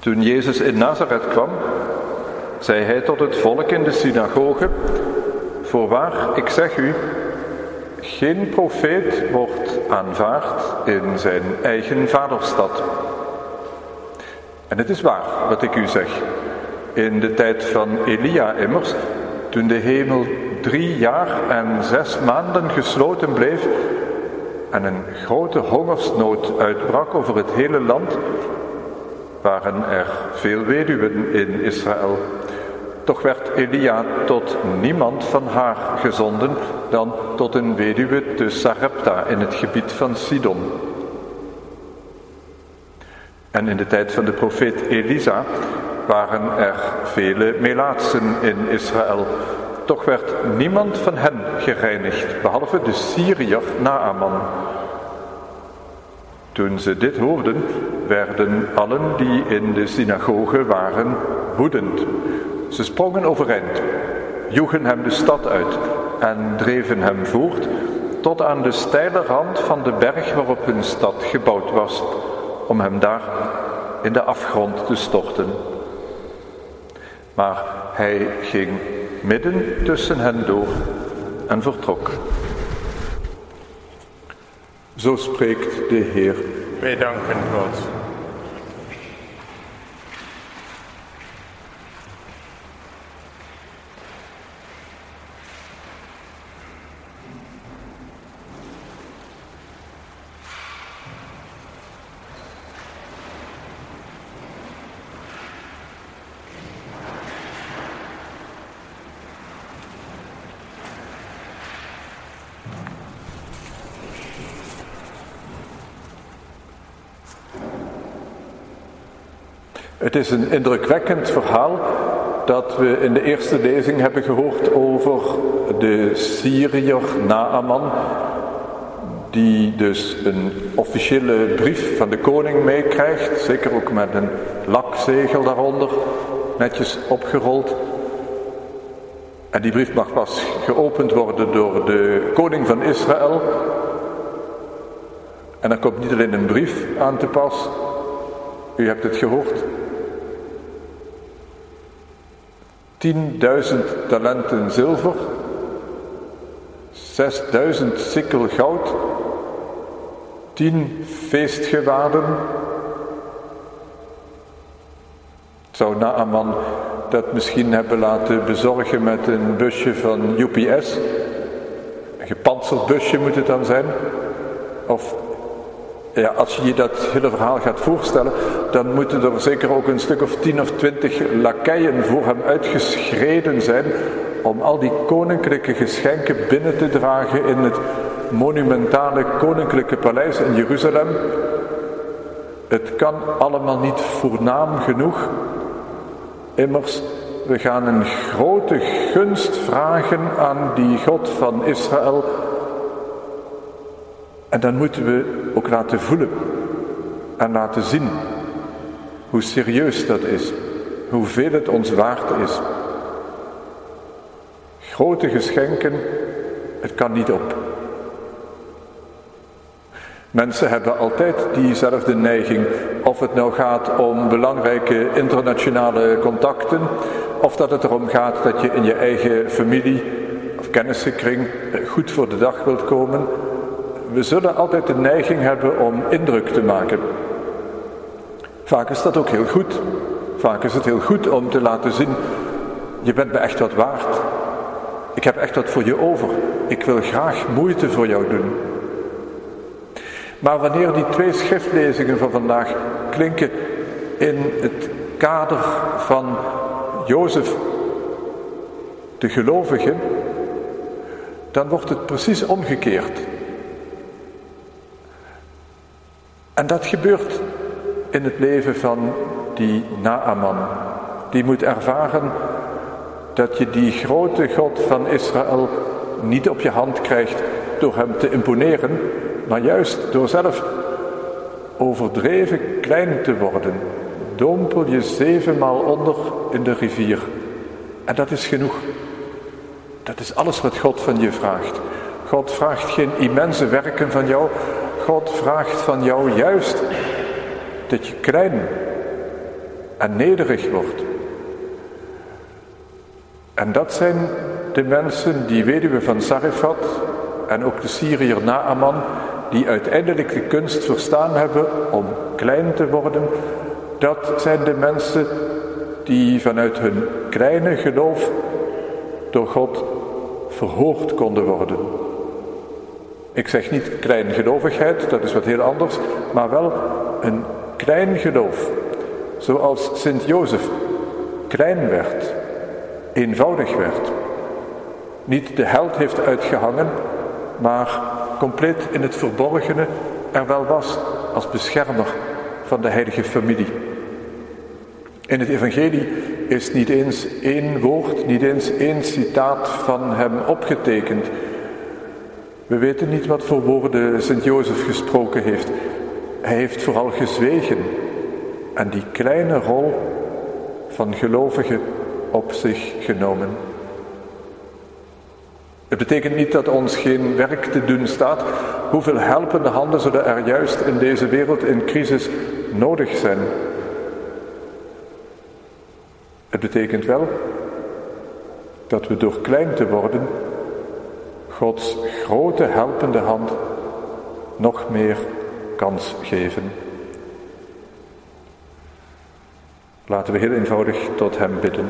Toen Jezus in Nazareth kwam, zei hij tot het volk in de synagoge: Voorwaar, ik zeg u, geen profeet wordt aanvaard in zijn eigen vaderstad. En het is waar wat ik u zeg. In de tijd van Elia immers, toen de hemel drie jaar en zes maanden gesloten bleef en een grote hongersnood uitbrak over het hele land, waren er veel weduwen in Israël. Toch werd Elia tot niemand van haar gezonden dan tot een weduwe te Sarepta in het gebied van Sidon. En in de tijd van de profeet Elisa waren er vele melaatsen in Israël. Toch werd niemand van hen gereinigd, behalve de Syriër Naaman. Toen ze dit hoorden, werden allen die in de synagoge waren woedend. Ze sprongen overeind, joegen hem de stad uit en dreven hem voort tot aan de steile rand van de berg waarop hun stad gebouwd was, om hem daar in de afgrond te storten. Maar hij ging midden tussen hen door en vertrok. So spricht der Herr. Wir danken Gott. Het is een indrukwekkend verhaal dat we in de eerste lezing hebben gehoord over de Syriër Naaman, die dus een officiële brief van de koning meekrijgt, zeker ook met een lakzegel daaronder, netjes opgerold. En die brief mag pas geopend worden door de koning van Israël. En dan komt niet alleen een brief aan te pas, u hebt het gehoord, 10.000 talenten zilver, 6.000 sikkel goud, 10 feestgewaden. Zou Naaman dat misschien hebben laten bezorgen met een busje van UPS? Een gepantserd busje moet het dan zijn? Of ja, als je je dat hele verhaal gaat voorstellen, dan moeten er zeker ook een stuk of tien of twintig lakeien voor hem uitgeschreden zijn om al die koninklijke geschenken binnen te dragen in het monumentale koninklijke paleis in Jeruzalem. Het kan allemaal niet voornaam genoeg. Immers, we gaan een grote gunst vragen aan die God van Israël en dan moeten we ook laten voelen en laten zien hoe serieus dat is, hoeveel het ons waard is. Grote geschenken, het kan niet op. Mensen hebben altijd diezelfde neiging, of het nou gaat om belangrijke internationale contacten, of dat het erom gaat dat je in je eigen familie of kennissenkring goed voor de dag wilt komen, we zullen altijd de neiging hebben om indruk te maken. Vaak is dat ook heel goed. Vaak is het heel goed om te laten zien, je bent me echt wat waard. Ik heb echt wat voor je over. Ik wil graag moeite voor jou doen. Maar wanneer die twee schriftlezingen van vandaag klinken in het kader van Jozef, de gelovige, dan wordt het precies omgekeerd. En dat gebeurt in het leven van die Naaman. Die moet ervaren dat je die grote God van Israël niet op je hand krijgt door hem te imponeren, maar juist door zelf overdreven klein te worden. Dompel je zevenmaal onder in de rivier. En dat is genoeg. Dat is alles wat God van je vraagt. God vraagt geen immense werken van jou, God vraagt van jou juist dat je klein en nederig wordt. En dat zijn de mensen, die weduwe van Sarifat en ook de Syriër Naaman, die uiteindelijk de kunst verstaan hebben om klein te worden. Dat zijn de mensen die vanuit hun kleine geloof door God verhoogd konden worden. Ik zeg niet kleingelovigheid, dat is wat heel anders, maar wel een klein geloof. Zoals Sint Jozef klein werd, eenvoudig werd. Niet de held heeft uitgehangen, maar compleet in het verborgene er wel was als beschermer van de heilige familie. In het evangelie is niet eens één woord, niet eens één citaat van hem opgetekend. We weten niet wat voor woorden Sint Jozef gesproken heeft. Hij heeft vooral gezwegen en die kleine rol van gelovigen op zich genomen. Het betekent niet dat ons geen werk te doen staat. Hoeveel helpende handen zullen er juist in deze wereld in crisis nodig zijn? Het betekent wel dat we door klein te worden Gods grote helpende hand nog meer kans geven. Laten we heel eenvoudig tot Hem bidden.